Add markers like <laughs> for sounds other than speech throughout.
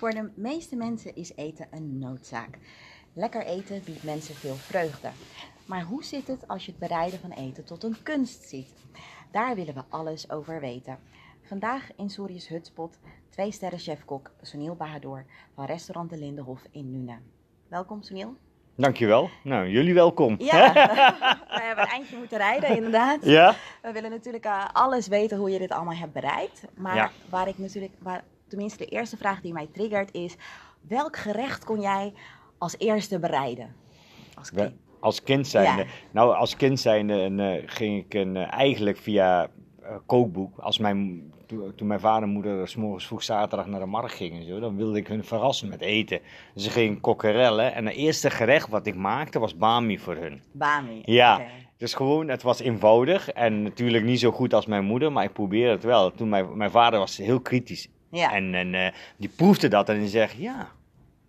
Voor de meeste mensen is eten een noodzaak. Lekker eten biedt mensen veel vreugde. Maar hoe zit het als je het bereiden van eten tot een kunst ziet? Daar willen we alles over weten. Vandaag in Sorius Hutspot twee sterren chefkok Sunil Bahadur van restaurant De Lindenhof in Nune. Welkom Sunil. Dankjewel. Nou, jullie welkom. Ja, <laughs> we hebben een eindje moeten rijden inderdaad. Ja? We willen natuurlijk uh, alles weten hoe je dit allemaal hebt bereikt. Maar Ja. waar ik natuurlijk, waar, tenminste de eerste vraag die mij triggert is... Welk gerecht kon jij als eerste bereiden? Als kind? Als kind zijnde. Ja. Nou, als kind zijnde en, eh, ging ik een, eh, eigenlijk via eh, kookboek. Als mijn, toen, toen mijn vader en moeder 's morgens vroeg zaterdag naar de markt gingen, zo, dan wilde ik hun verrassen met eten. Dus ze gingen kokkerellen. En het eerste gerecht wat ik maakte was bami voor hun. Bami. Ja. Oké. Dus gewoon, het was eenvoudig en natuurlijk niet zo goed als mijn moeder, maar ik probeerde het wel. Toen mijn, mijn vader was heel kritisch Ja. En, en eh, die proefde dat en die zegt, ja,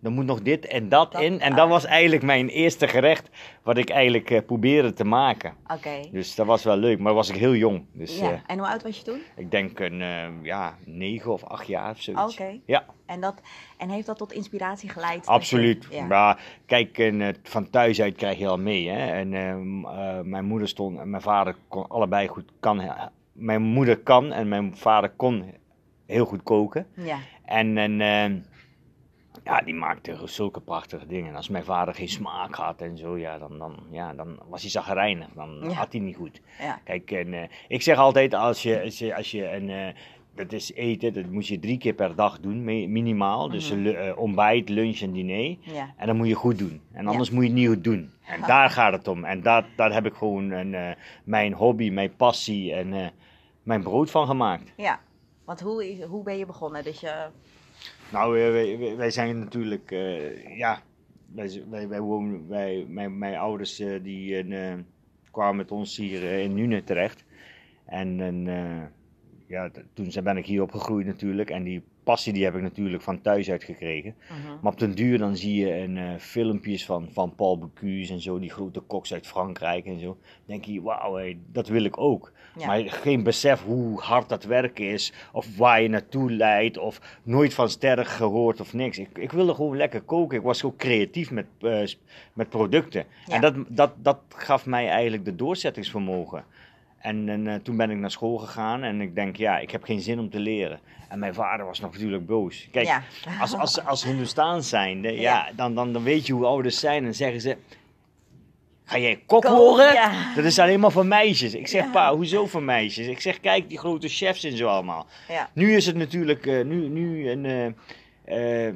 er moet nog dit en dat, Dat- in. En dat was eigenlijk mijn eerste gerecht wat ik eigenlijk eh, probeerde te maken. Oké. Dus dat was wel leuk, maar was ik heel jong. Dus ja. eh, En hoe oud was je toen? ik denk een ja, negen of acht jaar of zoiets. Oké. Ja, En, dat, en heeft dat tot inspiratie geleid? je- absoluut. Ja. Maar kijk, en, van thuis uit krijg je al mee. Hè? En mijn moeder stond en mijn vader kon allebei goed. Kan, mijn moeder kan en mijn vader kon heel goed koken. ja. En, en eh, ja, die maakte zulke prachtige dingen. En als mijn vader geen smaak had en zo, ja, dan, dan, ja, dan was hij zagrijnig. Dan Ja. had hij niet goed. Ja. Kijk, en, eh, ik zeg altijd, als je, als je, als je een, eh, dat is eten, dat moet je drie keer per dag doen, mi- minimaal. Dus Mhm. eh, ontbijt, lunch en diner. Ja. En dat moet je goed doen. En anders moet je het niet goed doen. En daar gaat het om. En dat, daar heb ik gewoon een, mijn hobby, mijn passie en mijn brood van gemaakt. ja. Want hoe, hoe ben je begonnen? Dus je... Nou, wij, wij- zijn natuurlijk, eh, ja, wij, wij, wij wonen, wij, mijn, ouders eh, die eh, kwamen met ons hier in Nune terecht. En, ja, toen ben ik hier opgegroeid natuurlijk. En die passie die heb ik natuurlijk van thuis uit gekregen. Mhm. Maar op den duur dan zie je een, eh, filmpjes van, van Paul Bocuse en zo, die grote koks uit Frankrijk en zo. Dan denk je, wauw, dat wil ik ook. Ja. Maar geen besef hoe hard dat werken is, of waar je naartoe leidt, of nooit van sterren gehoord of niks. Ik, ik wilde gewoon lekker koken. Ik was ook creatief met, eh, met producten. Ja. En dat, dat, dat gaf mij eigenlijk de doorzettingsvermogen. En, en eh, toen ben ik naar school gegaan en ik denk, ja, ik heb geen zin om te leren. En mijn vader was nog natuurlijk boos. Kijk, ja. als, als, als Hindoestaans zijnde, ja, Ja. dan, dan, dan weet je hoe ouders zijn en zeggen ze... Ga jij kok ja. Dat is alleen maar voor meisjes. Ik zeg, pa, hoezo voor meisjes? Ik zeg, kijk, die grote chefs en zo allemaal. Nu is het natuurlijk eh, nu, nu een, eh,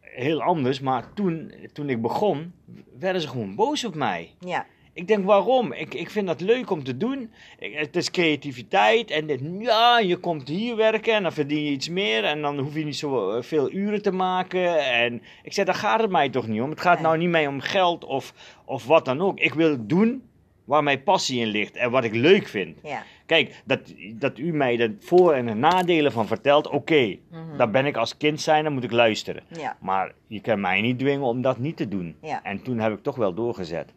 heel anders. Maar toen, toen ik begon, werden ze gewoon boos op mij. Ja. Ik denk, waarom? Ik, ik vind dat leuk om te doen. Ik- het is creativiteit. En dit, ja, je komt hier werken en dan verdien je iets meer. En dan hoef je niet zo eh, veel uren te maken. En ik zeg, daar gaat het mij toch niet om. Het gaat nou niet mee om geld of, of wat dan ook. Ik wil doen waar mijn passie in ligt en wat ik leuk vind. Ja. Kijk, dat, dat u mij de voor- en de nadelen van vertelt, oké. Mhm. Daar ben ik als kind zijn, dan moet ik luisteren. Ja. Maar je kan mij niet dwingen om dat niet te doen. Ja. En toen heb ik toch wel doorgezet.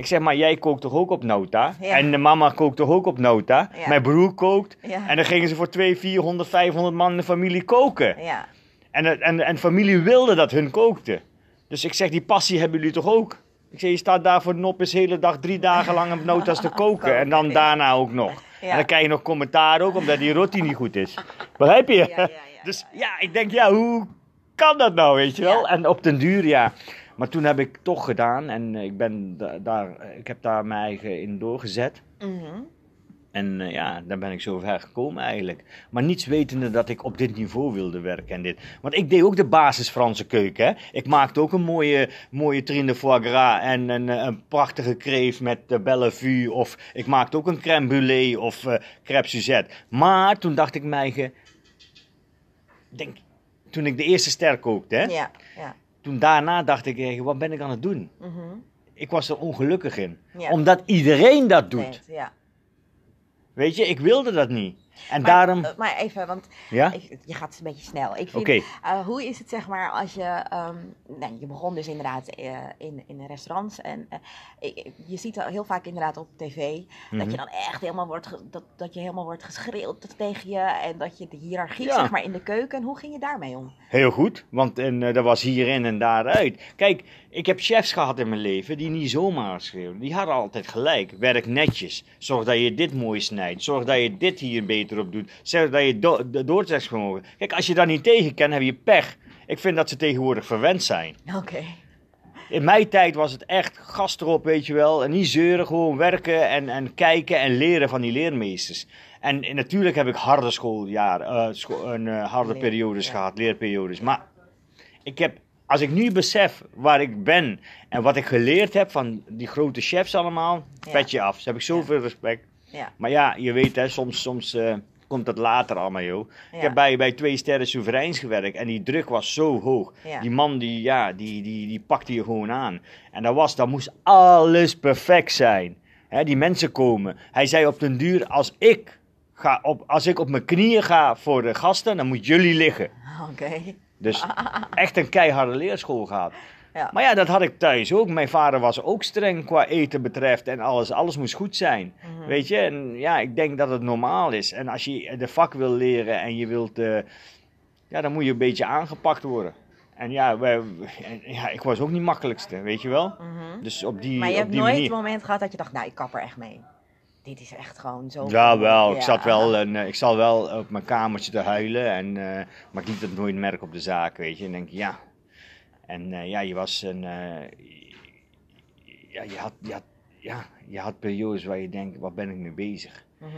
Ik zeg maar, jij kookt toch ook op nota? Ja. En de mama kookt toch ook op nota? Ja. Mijn broer kookt. Ja. En dan gingen ze voor 200, 400, 500 man in de familie koken. Ja. En, de- en, en familie wilde dat hun kookte. Dus ik zeg, die passie hebben jullie toch ook? Ik zeg, je staat daar voor de hele dag, drie dagen lang op nota's te <laughs> koken. En dan daarna ook nog. En dan krijg je nog commentaar ook, omdat die roti niet goed is. Begrijp je? Dus ja, ik denk, ja, hoe kan dat nou, weet je wel? En op den duur, ja. Maar toen heb ik toch gedaan en eh, ik, ben da- daar, eh, ik heb daar mijn eigen in doorgezet. Mhm. En eh, ja, daar ben ik zo ver gekomen eigenlijk. Maar niets wetende dat ik op dit niveau wilde werken en dit. Want ik deed ook de basis Franse keuken. Hè? Ik maakte ook een mooie, mooie trine de foie gras en een, een prachtige kreef met de Bellevue. Of ik maakte ook een crème brûlée of eh crêpe Suzette. Maar toen dacht ik mij, ge- denk, toen ik de eerste ster kookte, hè? Ja. Ja. Toen daarna dacht ik, wat ben ik aan het doen? Mhm. Ik was er ongelukkig in. Ja. Omdat iedereen dat doet. Ja. Weet je, ik wilde dat niet. En Maar, daarom, eh, maar even, want ja? ik- je gaat een beetje snel. Ik vind, eh, hoe is het zeg maar als je, ehm, nee, je begon dus inderdaad eh, in, in restaurants en je ziet heel vaak inderdaad op tv dat Mhm. je dan echt helemaal wordt, dat, dat je helemaal wordt geschreeuwd tegen je en dat je de hiërarchie Ja. zeg maar in de keuken, hoe ging je daarmee om? Heel goed, want en, dat was hierin en daaruit. Kijk, ik heb chefs gehad in mijn leven die niet zomaar schreeuwden. Die hadden altijd gelijk. Werk netjes. Zorg dat je dit mooi snijdt. Zorg dat je dit hier beter op doet. Zorg dat je do de doortrekkingsvermogen. Kijk, als je daar niet tegen kan, heb je pech. Ik vind dat ze tegenwoordig verwend zijn. Oké. In mijn tijd was het echt gast erop, weet je wel. En niet zeuren, gewoon werken en, en kijken en leren van die leermeesters. En, en natuurlijk heb ik harde schooljaar, eh, een, eh, harde Leer- periodes ja. gehad, leerperiodes. Maar ik heb, als ik nu besef waar ik ben en wat ik geleerd heb van die grote chefs allemaal, Ja. petje af. Dus heb ik zoveel respect. Ja. Maar ja, je weet hè, soms, soms eh, komt dat later allemaal, joh. Ja. Ik heb bij, bij twee sterren soevereins gewerkt en die druk was zo hoog. Ja. Die man die, ja, die, die, die pakte je gewoon aan. En dat, was, dat moest alles perfect zijn. Hè, die mensen komen. Hij zei op den duur, als ik, ga op, als ik op mijn knieën ga voor de gasten, dan moet jullie liggen. <laughs> Oké. Dus <laughs> echt een keiharde leerschool gehad. Ja. Maar ja, dat had ik thuis ook. Mijn vader was ook streng qua eten betreft en alles. Alles moest goed zijn. Mhm. Weet je, en ja, ik denk dat het normaal is. En als je de vak wil leren en je wilt, eh, ja, dan moet je een beetje aangepakt worden. En ja, wij, ja, ik was ook niet makkelijkste, weet je wel. Mhm. Dus op die, Maar je op hebt die nooit manier. het moment gehad dat je dacht, nou ik kap er echt mee. Dit is echt gewoon zo. Ja, wel. Ik, zat wel een, eh, ik zat wel op mijn kamertje te huilen. En, eh, maar ik liet het nooit merken op de zaak, weet je. En denk ja. En eh, ja, je was een... eh, ja, je had, je, had, ja, je had periodes waar je denkt, wat ben ik nu bezig? Mhm.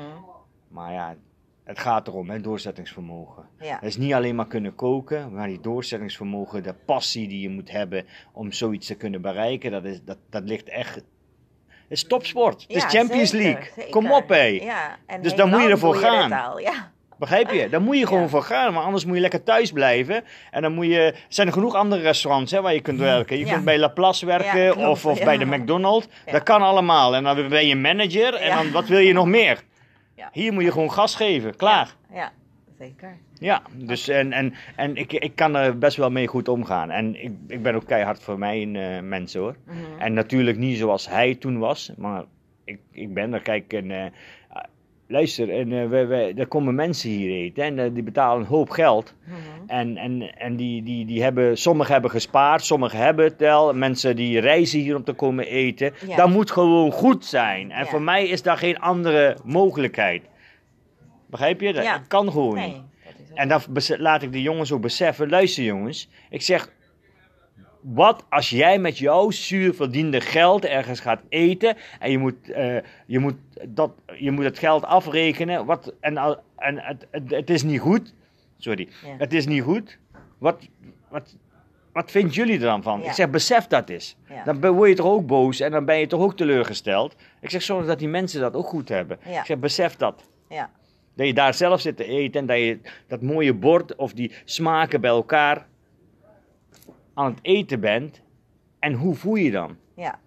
Maar ja, het gaat erom, hè, doorzettingsvermogen. Ja. Het is niet alleen maar kunnen koken, maar die doorzettingsvermogen, de passie die je moet hebben om zoiets te kunnen bereiken, dat, is, dat, dat ligt echt... Het is topsport. Het Ja, is Champions zeker, League. zeker. Kom op, hé. Ja, Dus dan moet je ervoor gaan. al, Ja. Begrijp je? Daar moet je gewoon Ja. voor gaan, maar anders moet je lekker thuis blijven. En dan moet je. Er zijn er genoeg andere restaurants hè, waar je kunt werken. Je Ja. kunt bij Laplace werken Ja, of, of bij de McDonald's. Dat kan allemaal. En dan ben je manager en dan wat wil je nog meer? Ja. Hier moet je gewoon gas geven. Klaar. Ja, zeker. Ja, dus en, en, en ik, ik kan er best wel mee goed omgaan. En ik, ik ben ook keihard voor mijn eh, mensen hoor. Mhm. En natuurlijk niet zoals hij toen was, maar ik, ik ben er. Kijk, en, eh, luister, en, we, we, er komen mensen hier eten en eh, die betalen een hoop geld. Mhm. En, en, en die, die, die hebben, sommigen hebben gespaard, sommigen hebben het wel. Mensen die reizen hier om te komen eten. Ja. Dat moet gewoon goed zijn. En Ja. voor mij is daar geen andere mogelijkheid. Begrijp je? Dat Ja. kan gewoon niet. Nee, ook- En dan laat ik de jongens ook beseffen, luister jongens, ik zeg, wat als jij met jouw zuur verdiende geld ergens gaat eten en je moet, eh, je moet, dat, je moet het geld afrekenen wat, en, en het, het, het is niet goed, sorry, Ja. het is niet goed, wat, wat, wat vinden jullie er dan van? Ja. Ik zeg, besef dat eens. Ja. Dan word je toch ook boos en dan ben je toch ook teleurgesteld. Ik zeg, zorg dat die mensen dat ook goed hebben. Ik zeg, besef dat. Ja. Dat je daar zelf zit te eten en dat je dat mooie bord of die smaken bij elkaar aan het eten bent. En hoe voel je dan? Ja.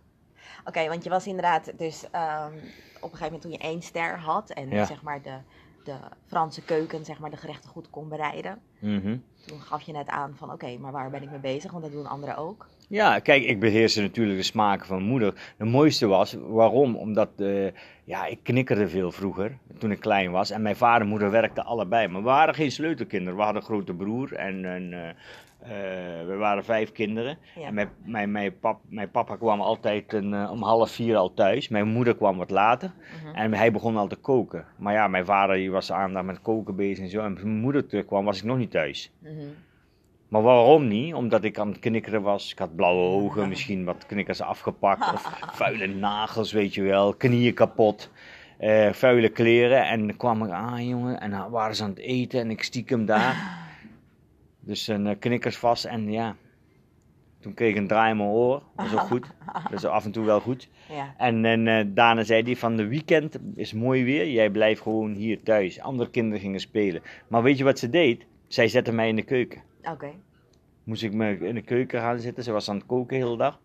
Oké, want je was inderdaad dus ehm, op een gegeven moment toen je één ster had en Ja. zeg maar de, de Franse keuken, zeg maar de gerechten goed kon bereiden. Mhm. Toen gaf je net aan van oké, maar waar ben ik mee bezig? Want dat doen anderen ook. Ja, kijk, ik beheerste natuurlijk de smaken van mijn moeder. De mooiste was, waarom? Omdat, eh, ja, ik knikkerde veel vroeger, toen ik klein was. En mijn vader en moeder werkten allebei. Maar we waren geen sleutelkinderen. We hadden een grote broer en, en eh, eh, we waren vijf kinderen. Ja. En mijn, mijn, mijn, pap, mijn papa kwam altijd een, eh, om half vier al thuis. Mijn moeder kwam wat later. Mhm. En hij begon al te koken. Maar ja, mijn vader die was aandag met koken bezig en zo. En mijn moeder terugkwam, was ik nog niet thuis. Mhm. Maar waarom niet? Omdat ik aan het knikkeren was. Ik had blauwe ogen, misschien wat knikkers afgepakt. Of <laughs> vuile nagels, weet je wel. Knieën kapot. eh, vuile kleren. En dan kwam ik aan, jongen. En dan waren ze aan het eten en ik stiekem daar. <laughs> Dus een eh, knikkers vast. En ja, toen kreeg ik een draai in mijn oor. Dat is ook goed. <laughs> Dat is af en toe wel goed. Ja. En, en eh, daarna zei hij van de weekend is mooi weer, jij blijft gewoon hier thuis. Andere kinderen gingen spelen. Maar weet je wat ze deed? Zij zette mij in de keuken. Oké. Moest ik me in de keuken gaan zitten, ze was aan het koken de hele dag.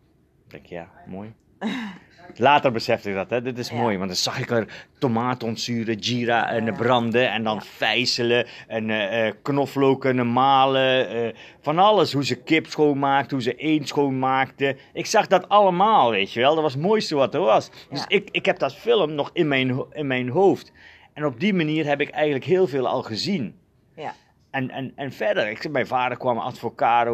Ik denk ja, mooi. <laughs> Later besefte ik dat, hè. dit is Ja. mooi, want dan zag ik er tomaten ontzuren, gira en Ja. branden en dan Ja. vijzelen en eh eh, knoflook en malen, eh, van alles. Hoe ze kip schoonmaakte, hoe ze eend schoonmaakte. Ik zag dat allemaal, weet je wel. Dat was het mooiste wat er was. Dus ik, ik heb dat film nog in mijn, in mijn hoofd. En op die manier heb ik eigenlijk heel veel al gezien. Ja. En, en, en verder, ik, mijn vader kwam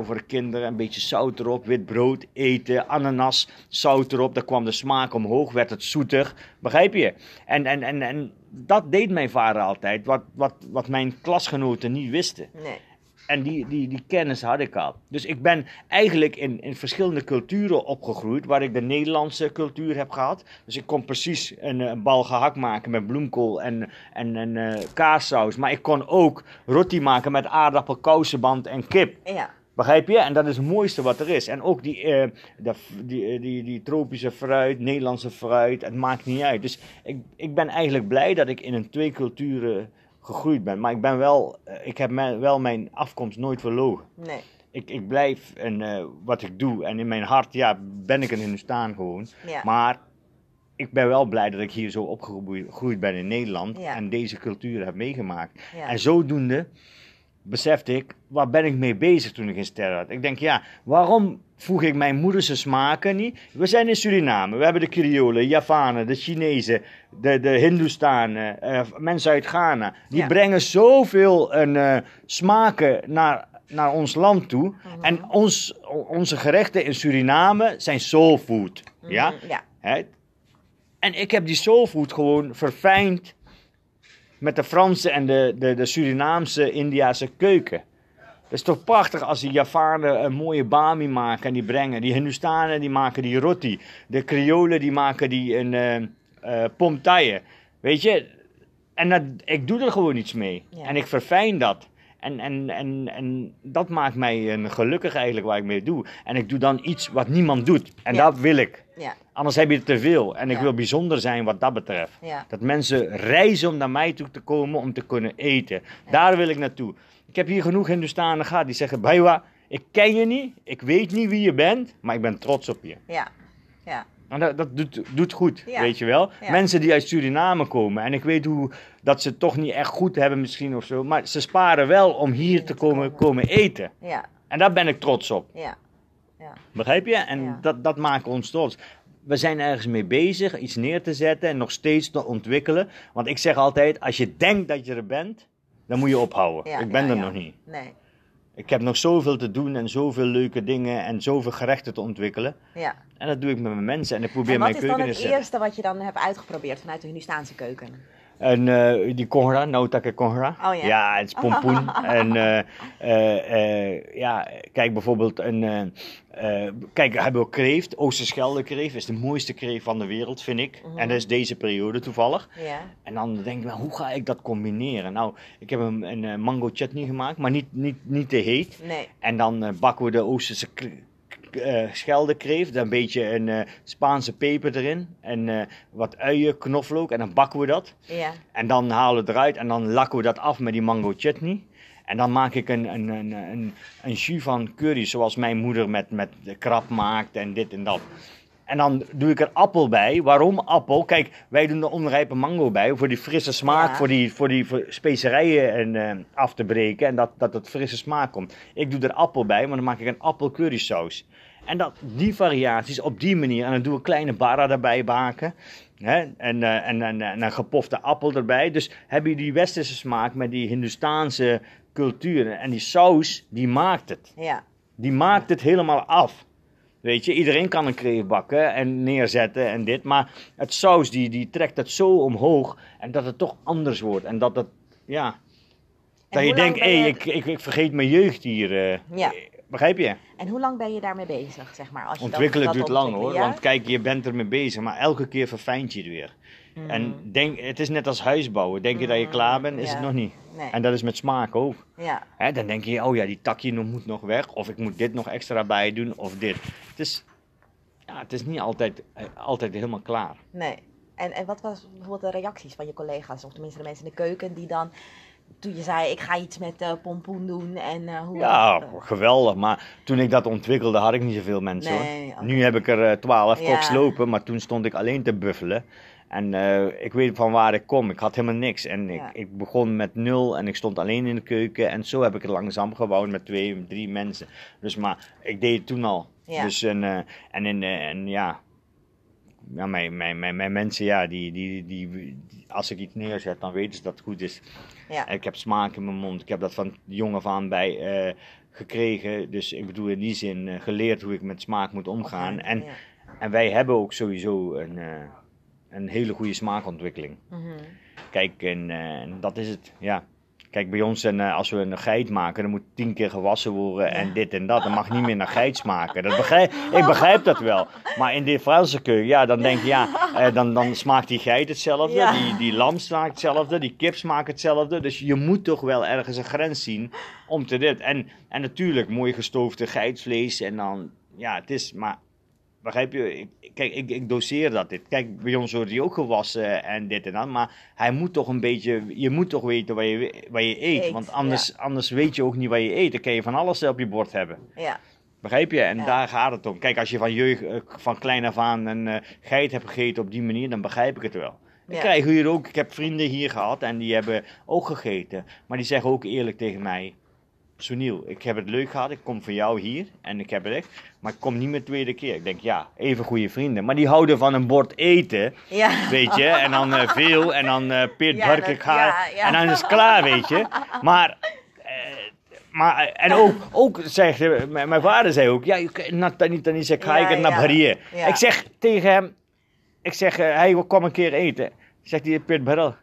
voor de kinderen, een beetje zout erop, wit brood eten, ananas, zout erop. Dan kwam de smaak omhoog, werd het zoeter, begrijp je? En, en, en, en dat deed mijn vader altijd, wat, wat, wat mijn klasgenoten niet wisten. Nee. En die, die, die kennis had ik al. Dus ik ben eigenlijk in, in verschillende culturen opgegroeid, waar ik de Nederlandse cultuur heb gehad. Dus ik kon precies een, eh, een bal gehakt maken met bloemkool en, en, en eh, kaassaus. Maar ik kon ook roti maken met aardappel, kousenband en kip. Ja. Begrijp je? En dat is het mooiste wat er is. En ook die, eh, de, die, eh, die, die tropische fruit, Nederlandse fruit, het maakt niet uit. Dus ik, ik ben eigenlijk blij dat ik in een twee culturen gegroeid ben. Maar ik ben wel, eh, ik heb mijn- wel mijn afkomst nooit verlogen. Nee. Ik, ik blijf en eh, wat ik doe. En in mijn hart, ja, ben ik een Hindustaan gewoon. Ja. Maar ik ben wel blij dat ik hier zo opgegroeid ben in Nederland. Ja. En deze cultuur heb meegemaakt. Ja. En zodoende besefte ik, waar ben ik mee bezig toen ik in Sterren had? Ik denk, ja, waarom voeg ik mijn moederse smaken niet? We zijn in Suriname, we hebben de Creolen, Javanen, de Chinezen, de, de Hindoestanen, eh, mensen uit Ghana. Die Ja. brengen zoveel een, eh, smaken naar, naar ons land toe. Mhm. En ons, onze gerechten in Suriname zijn soulfood. Ja? Mhm, Ja. Hè? En ik heb die soulfood gewoon verfijnd met de Franse en de, de, de Surinaamse Indiase keuken. Het is toch prachtig als die Javanen een mooie bami maken en die brengen. Die Hindustanen die maken die roti. De Creolen die maken die een eh eh, pomtaille. Weet je, en dat, ik doe er gewoon iets mee. Ja. En ik verfijn dat. En, en, en, en dat maakt mij een gelukkig eigenlijk waar ik mee doe. En ik doe dan iets wat niemand doet. En Ja. dat wil ik. Ja. Anders heb je te veel. En ik Ja. wil bijzonder zijn wat dat betreft. Dat mensen reizen om naar mij toe te komen om te kunnen eten. Daar wil ik naartoe. Ik heb hier genoeg Hindustanen gehad die zeggen: Baiwa, ik ken je niet, ik weet niet wie je bent, maar ik ben trots op je. Ja. Ja. En dat, dat doet, doet goed, Ja. weet je wel. Ja. Mensen die uit Suriname komen en ik weet hoe dat ze het toch niet echt goed hebben misschien of zo, maar ze sparen wel om hier te komen, komen eten. Ja. En daar ben ik trots op. Ja. Ja. Begrijp je? En dat, dat maakt ons trots. We zijn ergens mee bezig, iets neer te zetten en nog steeds te ontwikkelen. Want ik zeg altijd, als je denkt dat je er bent, dan moet je ophouden. Ik ben er nog niet. Nee. Ik heb nog zoveel te doen en zoveel leuke dingen en zoveel gerechten te ontwikkelen. Ja. En dat doe ik met mijn mensen en ik probeer En wat mijn is dan keuken het te eerste wat je dan hebt uitgeprobeerd vanuit de Hindustaanse keuken? En eh, die kongra, Nautake kongra. Oh ja. het is pompoen. en <laughs> eh, eh, ja, kijk bijvoorbeeld een... kijk, we hebben ook kreeft. Oosterschelde kreeft is de mooiste kreeft van de wereld, vind ik. Mhm. En dat is deze periode toevallig. Ja. En dan denk ik, wel, hoe ga ik dat combineren? Nou, ik heb een, een mango chutney gemaakt, maar niet, niet, niet te heet. Nee. En dan bakken we de Oosterse k- k- eh, scheldekreeft, een beetje een eh, Spaanse peper erin. En eh, wat uien, knoflook en dan bakken we dat. Ja. En dan halen we het eruit en dan lakken we dat af met die mango chutney. En dan maak ik een, een, een, een, een jus van curry, zoals mijn moeder met, met de krab maakt en dit en dat. En dan doe ik er appel bij. Waarom appel? Kijk, wij doen er onrijpe mango bij voor die frisse smaak, Ja. voor die, voor die voor specerijen en, eh, af te breken en dat, dat het frisse smaak komt. Ik doe er appel bij, maar dan maak ik een appel curry saus. En dat, die variaties op die manier. En dan doe ik kleine barra erbij baken. Hè? En, eh, en, en, en een gepofte appel erbij. Dus heb je die westerse smaak met die Hindustaanse cultuur. En die saus, die maakt het. Ja. Die maakt het helemaal af. Weet je, iedereen kan een kreeft bakken en neerzetten en dit. Maar het saus, die, die trekt het zo omhoog. En dat het toch anders wordt. En dat het, ja... Dat je denkt, hé, je- ik, ik, ik vergeet mijn jeugd hier. eh. Ja. Begrijp je? En hoe lang ben je daarmee bezig, zeg maar? Als je dat- Ontwikkelen dat duurt lang hoor. ja? Want kijk, je bent ermee bezig, maar elke keer verfijnt je het weer. Mhm. En denk, het is net als huisbouwen. Denk je dat je klaar bent, is Ja. het nog niet. Nee. En dat is met smaak ook. Ja. Hè, dan denk je, oh ja, die takje moet nog weg. Of ik moet dit nog extra bij doen, of dit. Het is, ja, het is niet altijd, eh, altijd helemaal klaar. Nee. En, en wat was bijvoorbeeld de reacties van je collega's, of tenminste de mensen in de keuken, die dan toen je zei, ik ga iets met eh, pompoen doen en eh, hoe... Ja, geweldig. Maar toen ik dat ontwikkelde, had ik niet zoveel mensen Nee, hoor. Nu heb ik er twaalf Ja. koks lopen, maar toen stond ik alleen te buffelen. En eh, ik weet van waar ik kom. Ik had helemaal niks. En ik, Ja. ik begon met nul en ik stond alleen in de keuken. En zo heb ik het langzaam gebouwd met twee, drie mensen. Dus maar ik deed het toen al. Ja. Dus en, eh, en, in, eh, en ja, ja mijn, mijn, mijn, mijn mensen, ja, die, die, die, die- als ik iets neerzet, dan weten ze dat het goed is. ja. Ik heb smaak in mijn mond. Ik heb dat van jong af aan bij gekregen. Dus ik bedoel in die zin geleerd hoe ik met smaak moet omgaan. En, Ja. en wij hebben ook sowieso een, een hele goede smaakontwikkeling. Mhm. Kijk, en, eh, en dat is het. Ja. Kijk, bij ons, en, eh, als we een geit maken, dan moet tien keer gewassen worden en Ja. dit en dat. Dan mag niet meer naar geit smaken. Dat begrijp, ik begrijp dat wel. Maar in de Franse keuken, ja, dan denk je, ja, eh, dan, dan smaakt die geit hetzelfde. Ja. Die, die lam smaakt hetzelfde. Die kip smaakt hetzelfde. Dus je moet toch wel ergens een grens zien om te dit. En, en natuurlijk, mooi gestoofde geitvlees. En dan, ja, het is, maar Begrijp je? Ik, kijk, ik, ik doseer dat dit. Kijk, bij ons wordt hij ook gewassen en dit en dat. Maar hij moet toch een beetje. Je moet toch weten wat je, wat je eet. Eet, want anders, anders weet je ook niet wat je eet. Dan kan je van alles op je bord hebben. ja. Begrijp je? En Ja. daar gaat het om. Kijk, als je van, jeugd, eh, van klein af aan een eh, geit hebt gegeten op die manier, dan begrijp ik het wel. Ik Ja. krijg hier ook. Ik heb vrienden hier gehad en die hebben ook gegeten. Maar die zeggen ook eerlijk tegen mij. Soniel, ik heb het leuk gehad. Ik kom voor jou hier en ik heb het echt. Maar ik kom niet meer de tweede keer. Ik denk, ja, even goede vrienden. Maar die houden van een bord eten. Ja. Weet je, en dan eh, veel, en dan eh Peert Ja, dat- gaan, ja, en dan is het klaar, weet je. Maar, eh, maar en ook, ook zegt, mijn mijn vader zei ook, ja, kan not- niet, niet zeggen, ga ik naar. Ja. Ik zeg tegen hem, ik zeg, hij kwam een keer eten. Zegt hij, Peert Barrel.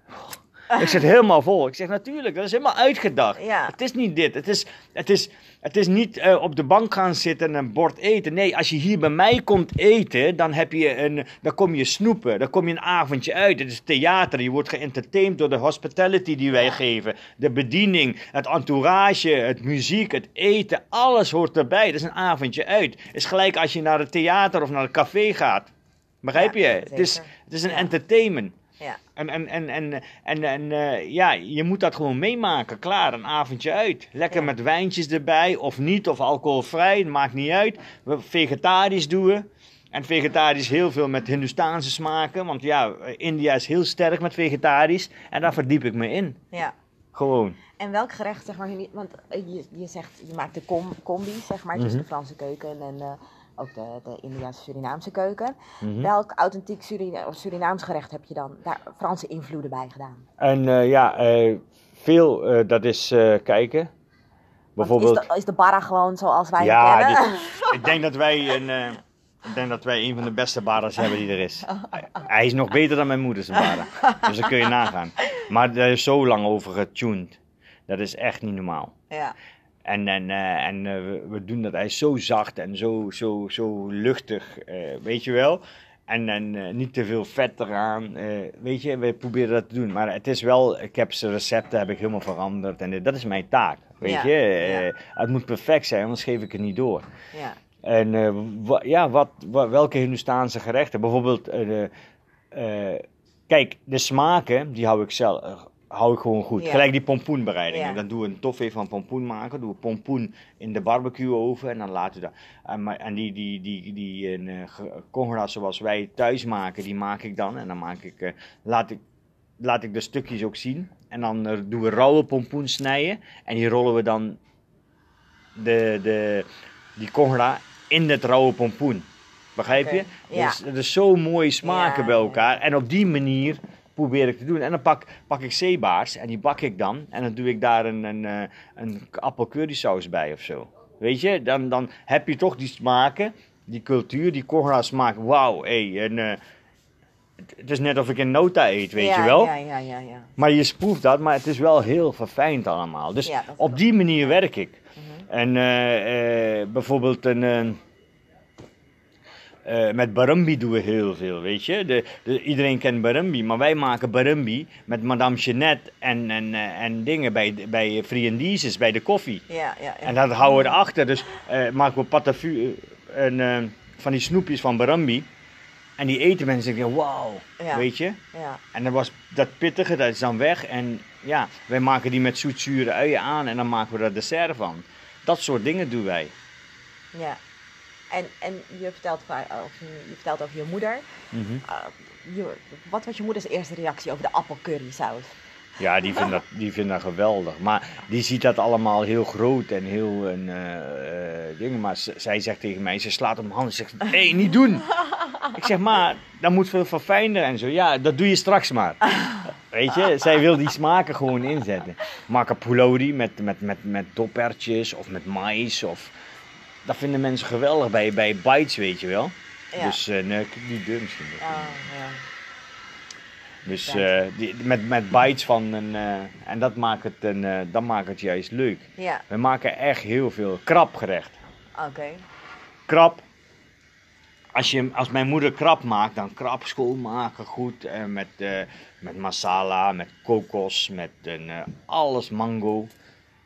Ik zit helemaal vol. Ik zeg natuurlijk, dat is helemaal uitgedacht. Ja. Het is niet dit. Het is, het is, het is niet eh, op de bank gaan zitten en een bord eten. Nee, als je hier bij mij komt eten, dan, heb je een, dan kom je snoepen. Dan kom je een avondje uit. Het is theater. Je wordt geëntertained door de hospitality die wij Ja. geven. De bediening, het entourage, het muziek, het eten. Alles hoort erbij. Het is een avondje uit. Het is gelijk als je naar het theater of naar het café gaat. Begrijp Ja, je? Het is, het is een entertainment. Ja. En, en, en, en, en, en eh, ja, je moet dat gewoon meemaken. Klaar, een avondje uit. Lekker Ja. met wijntjes erbij, of niet, of alcoholvrij, maakt niet uit. We vegetarisch doen. En vegetarisch heel veel met Hindoestaanse smaken. Want ja, India is heel sterk met vegetarisch. En daar verdiep ik me in. ja. Gewoon. En welk gerecht, zeg maar, want je, je zegt, je maakt de com combi, zeg maar, tussen Mhm. de Franse keuken en eh, ook de, de Indiaanse Surinaamse keuken. Mhm. Welk authentiek Surina Surinaams gerecht heb je dan daar Franse invloeden bij gedaan? En eh, ja, eh, veel, eh, dat is kijken. Bijvoorbeeld. Is de, is de barra gewoon zoals wij Ja, hem kennen? dit- ik denk dat wij een, ik denk dat wij een van de beste baras hebben die er is. Hij- is nog beter dan mijn moeder's bara. Dus dan kun je nagaan. Maar er is zo lang over getuned. Dat is echt niet normaal. ja. En, en, eh, en eh, we, doen dat. Hij is zo zacht en zo, zo, zo luchtig, eh, weet je wel. En, en niet te veel vet eraan. weet je, we proberen dat te doen. Maar het is wel, ik heb zijn recepten heb ik helemaal veranderd. En dat is mijn taak. Weet Ja, je, ja. het moet perfect zijn, anders geef ik het niet door. ja. En wa- ja, wat, wa- welke Hindoestaanse gerechten? Bijvoorbeeld, kijk, de smaken, die hou ik zelf, hou ik gewoon goed. Ja. Gelijk die pompoenbereidingen. Ja. Dan doen we een toffee van pompoen maken. Doen we pompoen in de barbecue oven en dan laten we dat. En, en die, die, die, die een, eh, congra zoals wij thuis maken, die maak ik dan. En dan maak ik, eh, laat ik, laat ik de stukjes ook zien. En dan eh, doen we rauwe pompoen snijden. En die rollen we dan de, de, die congra in het rauwe pompoen. Begrijp je? Oké, ja. Dus het is zo mooi smaken bij elkaar. En op die manier probeer ik te doen. En dan pak, pak ik zeebaars en die bak ik dan. En dan doe ik daar een, een, eh, een appel currysaus bij of zo. Weet je? Dan, dan heb je toch die smaken, die cultuur, die congra smaak. Wauw, hé. en, eh, het- is net of ik in nota eet, weet ja, je wel? Ja, ja, ja, ja. Maar je proeft dat, maar het is wel heel verfijnd allemaal. Dus Ja, op die manier werk ik. Mhm. En eh, bijvoorbeeld een, eh, met barambi doen we heel veel, weet je. De, de, iedereen kent barambi, maar wij maken barambi met Madame Jeannette en, en, eh, en dingen bij, bij bij de koffie. Ja, ja, ja. En dat houden we erachter. Dus eh, maken we patafu en, van die snoepjes van barambi. En die eten mensen en denken, wauw, Ja. weet je. Ja. En dat, was, dat pittige, dat is dan weg. En ja, wij maken die met zoetzure uien aan en dan maken we daar dessert van. Dat soort dingen doen wij. ja. En, en je, vertelt, of je, je vertelt over je moeder. Mhm. Uh, je, wat was je moeders eerste reactie over de appelcurrysaus? Ja, die vindt, dat, die vindt dat geweldig. Maar die ziet dat allemaal heel groot en heel een, eh, eh, dingen. Maar zij zegt tegen mij, ze slaat op mijn handen. Ze zegt, <laughs> nee, niet doen. Ik zeg, maar, dat moet veel verfijnder en zo. Ja, dat doe je straks maar. Weet je, zij wil die smaken gewoon inzetten. Maak met, met, met, met dopertjes of met mais. Of... Dat vinden mensen geweldig bij, bij bites, weet je wel. Ja. Dus eh nee, niet dun misschien. Oh, ja. Dus eh, die, met, met bites van een. eh, en dat maakt, het een, dat maakt het juist leuk. Ja, We maken echt heel veel krapgerecht. oké. Krap. Als, je, als mijn moeder krap maakt, dan krap schoonmaken goed. met, met masala, met kokos, met een, alles mango.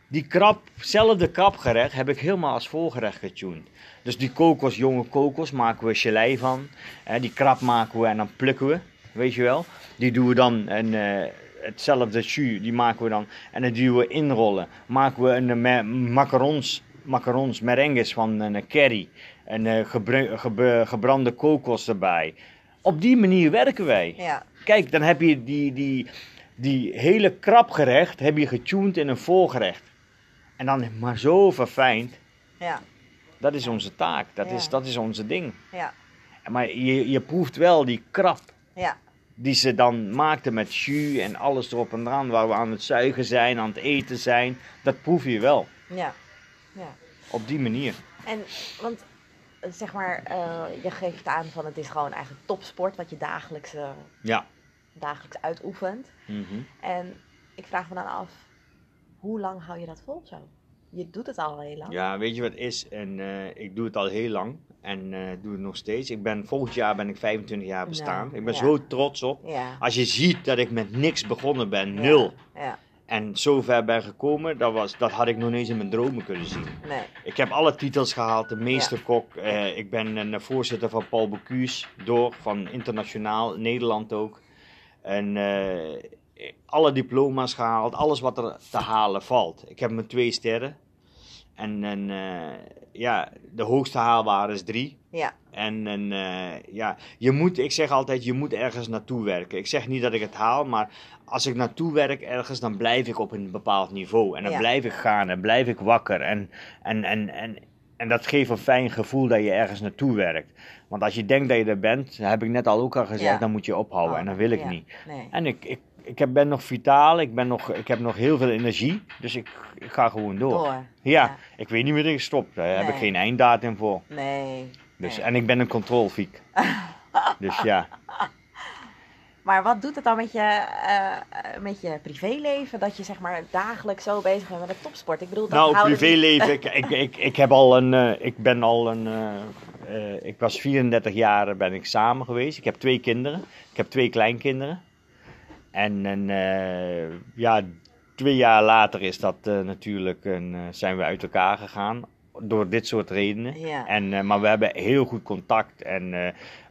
Die krap, zelfde krapgerecht heb ik helemaal als voorgerecht getuned. Dus die kokos, jonge kokos, maken we gelei van. Die krap maken we en dan plukken we, weet je wel. Die doen we dan, en, eh, hetzelfde jus, die maken we dan. En dan duwen we inrollen. Maken we een eh, macarons, macarons, merengues van een curry. En eh, gebru- gebe- gebrande kokos erbij. Op die manier werken wij. Ja, Kijk, dan heb je die, die, die hele krapgerecht heb je getuned in een voorgerecht. En dan maar zo verfijnd. ja, Dat is onze taak. Dat, Ja. is, dat is onze ding. ja, Maar je, je proeft wel die krap ja, die ze dan maakten met jus en alles erop en eraan. Waar we aan het zuigen zijn, aan het eten zijn. Dat proef je wel. ja. ja. Op die manier. En, want, eh, zeg maar, eh, je geeft aan van het is gewoon eigenlijk topsport wat je dagelijks, eh, Ja. dagelijks uitoefent. Mhm. En ik vraag me dan af, hoe lang hou je dat vol zo? Je doet het al heel lang. Ja, weet je wat het is? En eh, ik doe het al heel lang. En eh, doe het nog steeds. Ik ben, volgend jaar ben ik 25 jaar bestaan. Nou, ik ben ja. zo trots op. Ja. Als je ziet dat ik met niks begonnen ben, nul. Ja, En zo ver ben gekomen, dat, was, dat had ik nog niet eens in mijn dromen kunnen zien. nee. Ik heb alle titels gehaald, de meesterkok. eh, ik ben een voorzitter van Paul Bocuse door, van internationaal, Nederland ook. En alle diploma's gehaald, alles wat er te halen valt. Ik heb mijn twee sterren. En, en eh, ja, de hoogste haalbare is drie. Ja, En, en eh, ja, je moet, ik zeg altijd, je moet ergens naartoe werken. Ik zeg niet dat ik het haal, maar als ik naartoe werk ergens, dan blijf ik op een bepaald niveau. En dan Ja. blijf ik gaan en blijf ik wakker. En, en, en, en, en dat geeft een fijn gevoel dat je ergens naartoe werkt. Want als je denkt dat je er bent, dat heb ik net al ook al gezegd, Ja. dan moet je ophouden. Oh, en dat wil ik ja. niet. nee. En ik, ik, ik heb, ben nog vitaal, ik, ben nog, ik heb nog heel veel energie. Dus ik, ik ga gewoon door. Door. Ja, Ja. ik weet niet wanneer ik stop. Daar heb ik geen einddatum voor. Nee. Dus, nee. En ik ben een controlfiek. <laughs> dus ja. Maar wat doet het dan met je, eh, met je privéleven dat je zeg maar dagelijks zo bezig bent met de topsport? Ik bedoel, dat Nou, privéleven. Ik, ik, ik, ik heb al een. eh, ik ben al een. eh, ik was 34 jaar ben ik samen geweest. Ik heb twee kinderen. Ik heb twee kleinkinderen. En, en eh, ja, twee jaar later is dat eh, natuurlijk een, eh, zijn we uit elkaar gegaan. Door dit soort redenen. Ja. En, maar we hebben heel goed contact. En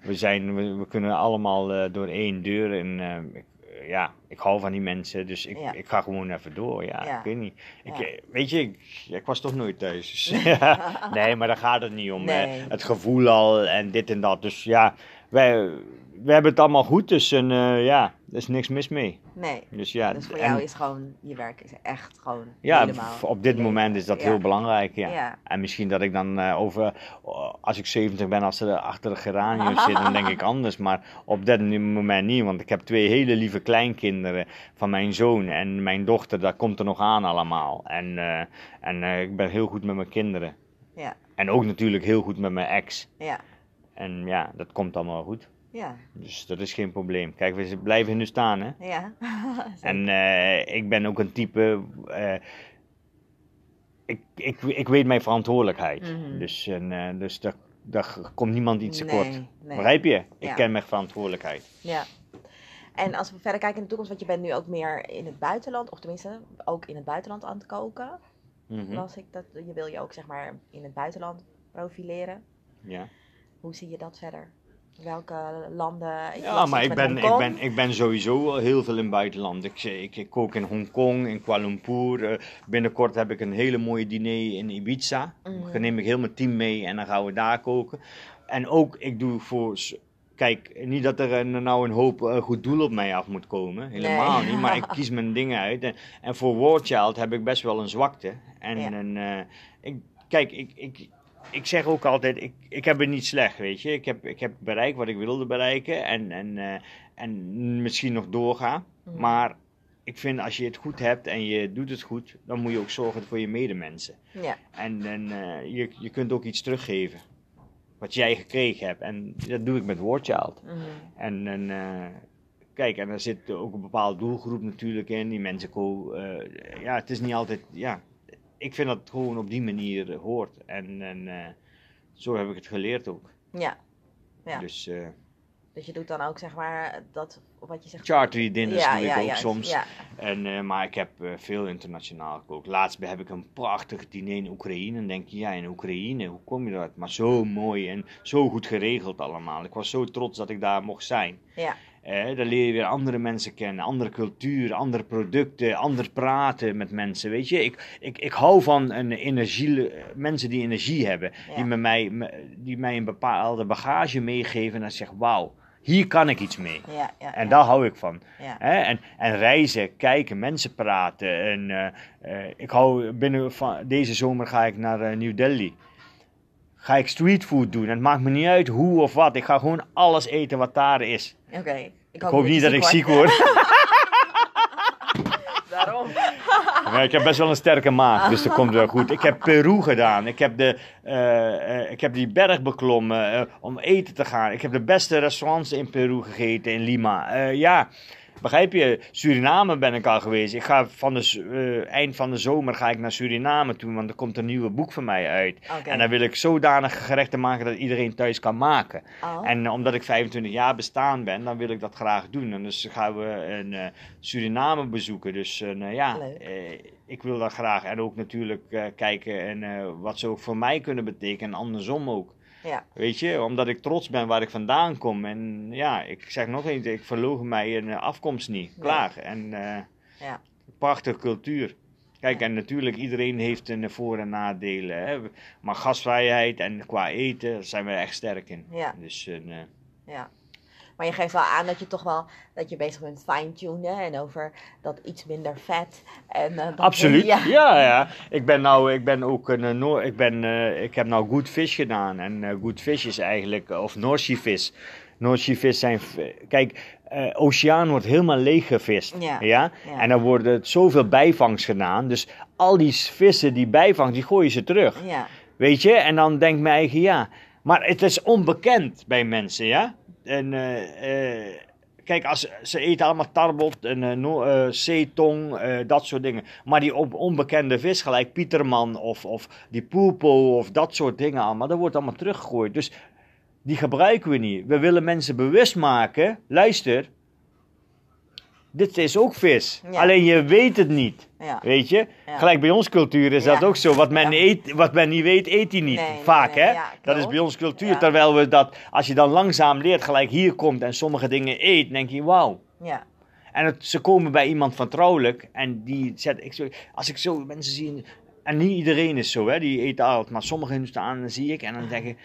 we, zijn, we, we kunnen allemaal door één deur. En ik, ja, ik hou van die mensen. Dus ik, Ja. ik ga gewoon even door. Ja, Ja. ik weet niet. Ik, weet je, ik, ik was toch nooit thuis. <laughs> <laughs> Nee, maar daar gaat het niet om. Nee. het gevoel al en dit en dat. Dus ja, wij, we hebben het allemaal goed. Dus en, ja, er is niks mis mee. Nee. Dus ja, dus voor en- jou is gewoon, je werk is echt gewoon ja, helemaal op dit leven. moment is dat Ja. heel belangrijk. Ja. Ja. En misschien dat ik dan eh, over, oh, als ik 70 ben, als ze er achter de geranium <laughs> zit, dan denk ik anders. Maar op dat moment niet, want ik heb twee hele lieve kleinkinderen van mijn zoon en mijn dochter, dat komt er nog aan allemaal. En, eh, en eh, ik ben heel goed met mijn kinderen. Ja, En ook natuurlijk heel goed met mijn ex. ja, En ja, dat komt allemaal goed. Ja, Dus dat is geen probleem. Kijk, we blijven nu staan, hè. ja. <laughs> En eh, ik ben ook een type. eh, ik, ik, ik weet mijn verantwoordelijkheid. Mhm. Dus, en, eh, dus daar, daar komt niemand iets tekort. Nee, nee. Begrijp je? Ik Ja. ken mijn verantwoordelijkheid. Ja. En als we verder kijken in de toekomst, want je bent nu ook meer in het buitenland, of tenminste ook in het buitenland aan het koken. Mhm. Las ik dat je wil je ook zeg maar in het buitenland profileren. Ja. Hoe zie je dat verder? Welke landen? Ja, maar ik ben, ik, ben, ik ben sowieso al heel veel in het buitenland. Ik, ik, ik kook in Hongkong, in Kuala Lumpur. Eh, binnenkort heb ik een hele mooie diner in Ibiza. Mhm. Dan neem ik heel mijn team mee en dan gaan we daar koken. En ook, ik doe voor... Kijk, niet dat er een, nou een hoop eh, goed doel op mij af moet komen. Helemaal Nee. niet. Maar ik <laughs> kies mijn dingen uit. En, en voor War Child heb ik best wel een zwakte. En, Ja. en eh, ik, kijk, ik, ik, ik zeg ook altijd, ik, ik heb het niet slecht, weet je. Ik heb, ik heb bereikt wat ik wilde bereiken en, en, eh, en misschien nog doorgaan. Mhm. Maar ik vind als je het goed hebt en je doet het goed, dan moet je ook zorgen voor je medemensen. Ja, En, en eh, je, je kunt ook iets teruggeven. Wat jij gekregen hebt. En dat doe ik met Wordchild. mhm. En, en eh, kijk, en er zit ook een bepaalde doelgroep natuurlijk in. Die mensen eh, ja, het is niet altijd, ja. Ik vind dat het gewoon op die manier eh, hoort. En, en eh, zo heb ik het geleerd ook. ja. Ja. Dus Dus je doet dan ook zeg maar dat wat je zegt. chartery dinners ja, doe ik ook soms. Ja. En, eh, maar ik heb veel internationaal gekookt. Laatst heb ik een prachtig diner in Oekraïne. En denk je, ja, in Oekraïne, hoe kom je dat? Maar zo mooi en zo goed geregeld allemaal. Ik was zo trots dat ik daar mocht zijn. Ja. Eh, dan leer je weer andere mensen kennen, andere cultuur, andere producten, anders praten met mensen. Weet je, ik, ik, ik hou van een energie, mensen die energie hebben, Ja. die, met mij, die mij een bepaalde bagage meegeven en dan zeg wauw, hier kan ik iets mee. Ja, ja, En daar hou ik van. Ja. Hè? En, en reizen, kijken, mensen praten. En, eh, eh, ik hou binnen van, deze zomer ga ik naar eh, New Delhi. Ga ik streetfood doen. En het maakt me niet uit hoe of wat. Ik ga gewoon alles eten wat daar is. Oké. Ik, Ik hoop niet dat ik ziek word. <laughs> Daarom. Ik heb best wel een sterke maag, dus dat komt wel goed. Ik heb Peru gedaan. Ik heb, de, eh, eh, ik heb die berg beklommen eh, om eten te gaan. Ik heb de beste restaurants in Peru gegeten, in Lima. Ja, begrijp je? Suriname ben ik al geweest. Ik ga van de, eh, eind van de zomer ga ik naar Suriname toe, want er komt een nieuwe boek van mij uit. En dan wil ik zodanig gerechten maken dat iedereen thuis kan maken. Oh. En eh, omdat ik 25 jaar bestaan ben, dan wil ik dat graag doen. En dus gaan we een eh, Suriname bezoeken. Dus nou ja, ik wil dat graag. En ook natuurlijk kijken en, wat ze ook voor mij kunnen betekenen. En andersom ook. Ja. Weet je, omdat ik trots ben waar ik vandaan kom. En ja, ik zeg nog eens, ik verlogen mij een afkomst niet. Klaar. En eh, Ja. prachtige cultuur. Kijk, en natuurlijk, iedereen heeft een voor- en nadelen. Hè? Maar gastvrijheid en qua eten, daar zijn we echt sterk in. Ja. Dus, eh, Ja. Maar je geeft wel aan dat je toch wel dat je bezig bent fine-tunen en over dat iets minder vet. En, dat- Absoluut. Ja. Ja, ja. Ik ben nou, ik ben ook een, eh, Noor, ik ben, eh, ik heb nou Good Fish gedaan. En Good Fish is eigenlijk, of North Sea Fish. North Sea Fish zijn, kijk, oceaan wordt helemaal leeggevist. Ja. Ja? Ja. En dan worden zoveel bijvangst gedaan. Dus al die vissen die bijvangt, die gooien ze terug. Ja. Weet je? En dan denk ik mijn eigen, ja. Maar het is onbekend bij mensen, ja. En eh, eh, kijk, als, ze eten allemaal tarbot en eh, zeetong, dat soort dingen. Maar die onbekende vis, gelijk Pieterman of, of die poelpo of dat soort dingen allemaal, dat wordt allemaal teruggegooid. Dus die gebruiken we niet. We willen mensen bewust maken, luister, dit is ook vis. Ja. Alleen je weet het niet. Ja. Weet je? Ja. Gelijk bij ons cultuur is dat ook zo. Wat men, eet, wat men niet weet, eet hij niet. Nee, Vaak, nee, hè? dat is bij ons cultuur. Terwijl we dat, als je dan langzaam leert, gelijk hier komt en sommige dingen eet, denk je, wauw. Ja. En het, ze komen bij iemand vertrouwelijk en die zet, ik, zo- als ik zo mensen zie, en niet iedereen is zo, hè, die eet altijd, maar sommigen staan, dan zie ik en dan denk ik,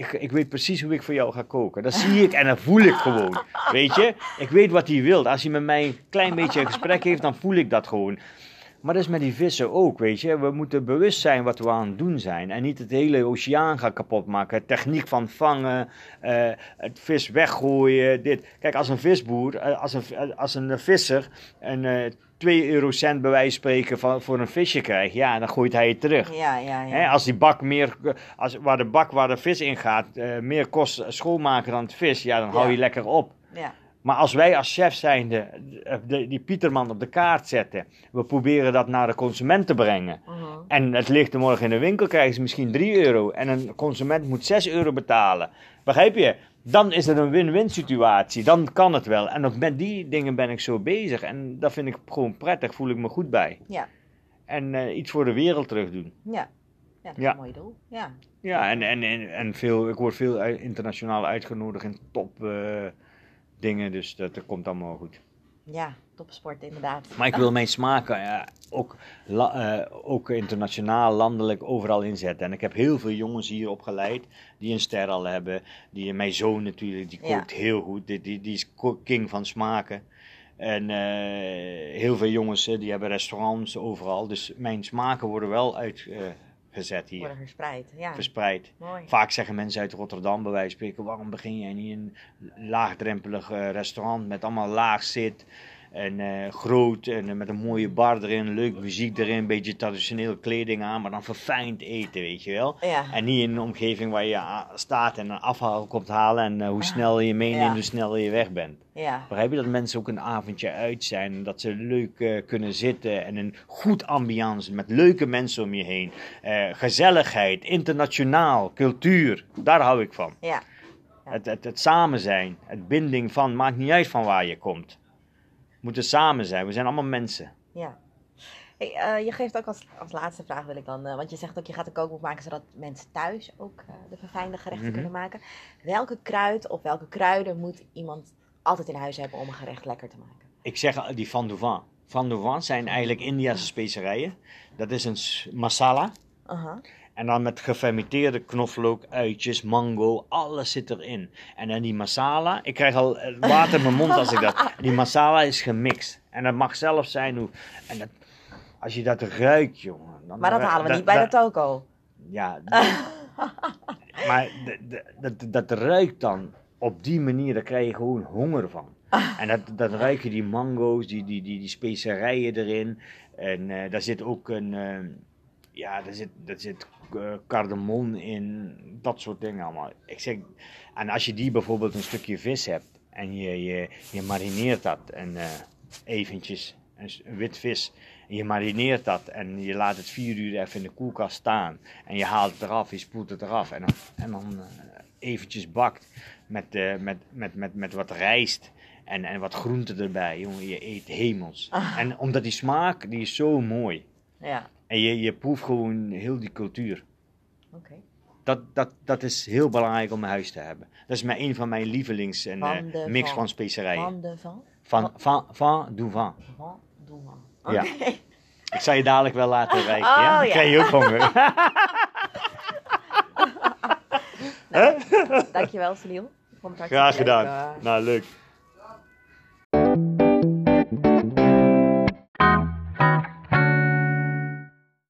ik, ik weet precies hoe ik voor jou ga koken. Dat zie ik en dat voel ik gewoon. Weet je? Ik weet wat hij wil. Als hij met mij een klein beetje een gesprek heeft, dan voel ik dat gewoon. Maar dat is met die vissen ook, weet je. We moeten bewust zijn wat we aan het doen zijn. En niet het hele oceaan gaan kapot maken. Techniek van vangen, eh, het vis weggooien, dit. Kijk, als een visboer, eh, als een, als een visser een eh 2 eurocent bij wijze van spreken van, voor een visje krijgt, ja, dan gooit hij het terug. Ja, ja, ja. Hè, als die bak meer, als, waar de bak waar de vis in gaat, eh, meer kost schoonmaken dan het vis, ja, dan hou je lekker op. ja. Maar als wij als chef zijnde eh, de, die Pieterman op de kaart zetten, we proberen dat naar de consument te brengen. Mhm. En het ligt er morgen in de winkel, krijgen ze misschien 3 euro. En een consument moet 6 euro betalen. Begrijp je? Dan is het een win-win situatie. Dan kan het wel. En ook met die dingen ben ik zo bezig. En dat vind ik gewoon prettig, voel ik me goed bij. Ja. En eh, iets voor de wereld terug doen. Ja. Ja, dat is Ja. een mooi doel. Ja. Ja, en, en, en, en veel, ik word veel uit- internationaal uitgenodigd in top eh, dingen, dus dat, dat komt allemaal goed. ja, topsport inderdaad. Maar ik wil mijn smaken ja, ook, la- eh, ook internationaal, landelijk, overal inzetten. En ik heb heel veel jongens hier opgeleid die een ster al hebben. Die, mijn zoon natuurlijk, die Ja. kookt heel goed. Die, die, die is king van smaken. En eh, heel veel jongens eh, die hebben restaurants overal. Dus mijn smaken worden wel uitgezet hier, Worden verspreid. Ja, verspreid. mooi. Vaak zeggen mensen uit Rotterdam bij wijze van spreken, waarom begin jij niet een laagdrempelig restaurant met allemaal laag zit en eh, groot en eh, met een mooie bar erin, leuk muziek erin, een beetje traditioneel kleding aan, maar dan verfijnd eten, weet je wel. Ja, En niet in een omgeving waar je ah, staat en een afhaal komt halen en eh, hoe snel je meeneemt, Ja. hoe snel je weg bent. ja, Begrijp je dat mensen ook een avondje uit zijn en dat ze leuk kunnen zitten en een goed ambiance met leuke mensen om je heen. Gezelligheid, internationaal, cultuur, daar hou ik van. ja. Het, het, het samen zijn, het binding van, maakt niet uit van waar je komt. Moeten samen zijn, we zijn allemaal mensen. ja. Hey, eh, je geeft ook als, als laatste vraag wil ik dan, eh, want je zegt ook je gaat een kookboek maken zodat mensen thuis ook eh, de verfijnde gerechten Mhm. kunnen maken. Welke kruid of welke kruiden moet iemand altijd in huis hebben om een gerecht lekker te maken? Ik zeg die van Duvan. Van Duvan zijn eigenlijk Indiase specerijen. Dat is een masala. Aha. En dan met gefermenteerde knoflook, uitjes, mango, alles zit erin. En dan die masala, ik krijg al eh, water in mijn mond als ik dat. <laughs> Die masala is gemixt. En dat mag zelf zijn hoe. En dat, als je dat ruikt, jongen. Dan Maar dat halen we niet bij de toko. Ja. <laughs> maar dat, dat ruikt dan op die manier, daar krijg je gewoon honger van. En dat, dat ruik je die mango's, die, die, die, die specerijen erin. En eh, daar zit ook een, eh, ja, daar zit, daar zit eh, cardamom in, dat soort dingen allemaal. Ik zeg, en als je die bijvoorbeeld een stukje vis hebt en je, je, je marineert dat en eh, eventjes, een, een wit vis, en je marineert dat en je laat het vier uur even in de koelkast staan en je haalt het eraf, je spoelt het eraf en dan, en dan eh, eventjes bakt met, met, met, met, met wat rijst. En, en wat groenten erbij, jongen, je eet hemels. Ah. En omdat die smaak, die is zo mooi. Ja, En je, je proeft gewoon heel die cultuur. oké. Dat, dat, dat is heel belangrijk om in huis te hebben. Dat is mijn, een van mijn lievelings en, Van eh, de mix van- van specerijen. Van de van? Van, van, van Douvan. Van. Ja. Oké. <laughs> Ik zal je dadelijk wel laten rijken. Oh, ja? Dan ja. krijg je ook honger. Dankjewel, vond het hartstikke Graag gedaan. Nou, leuk.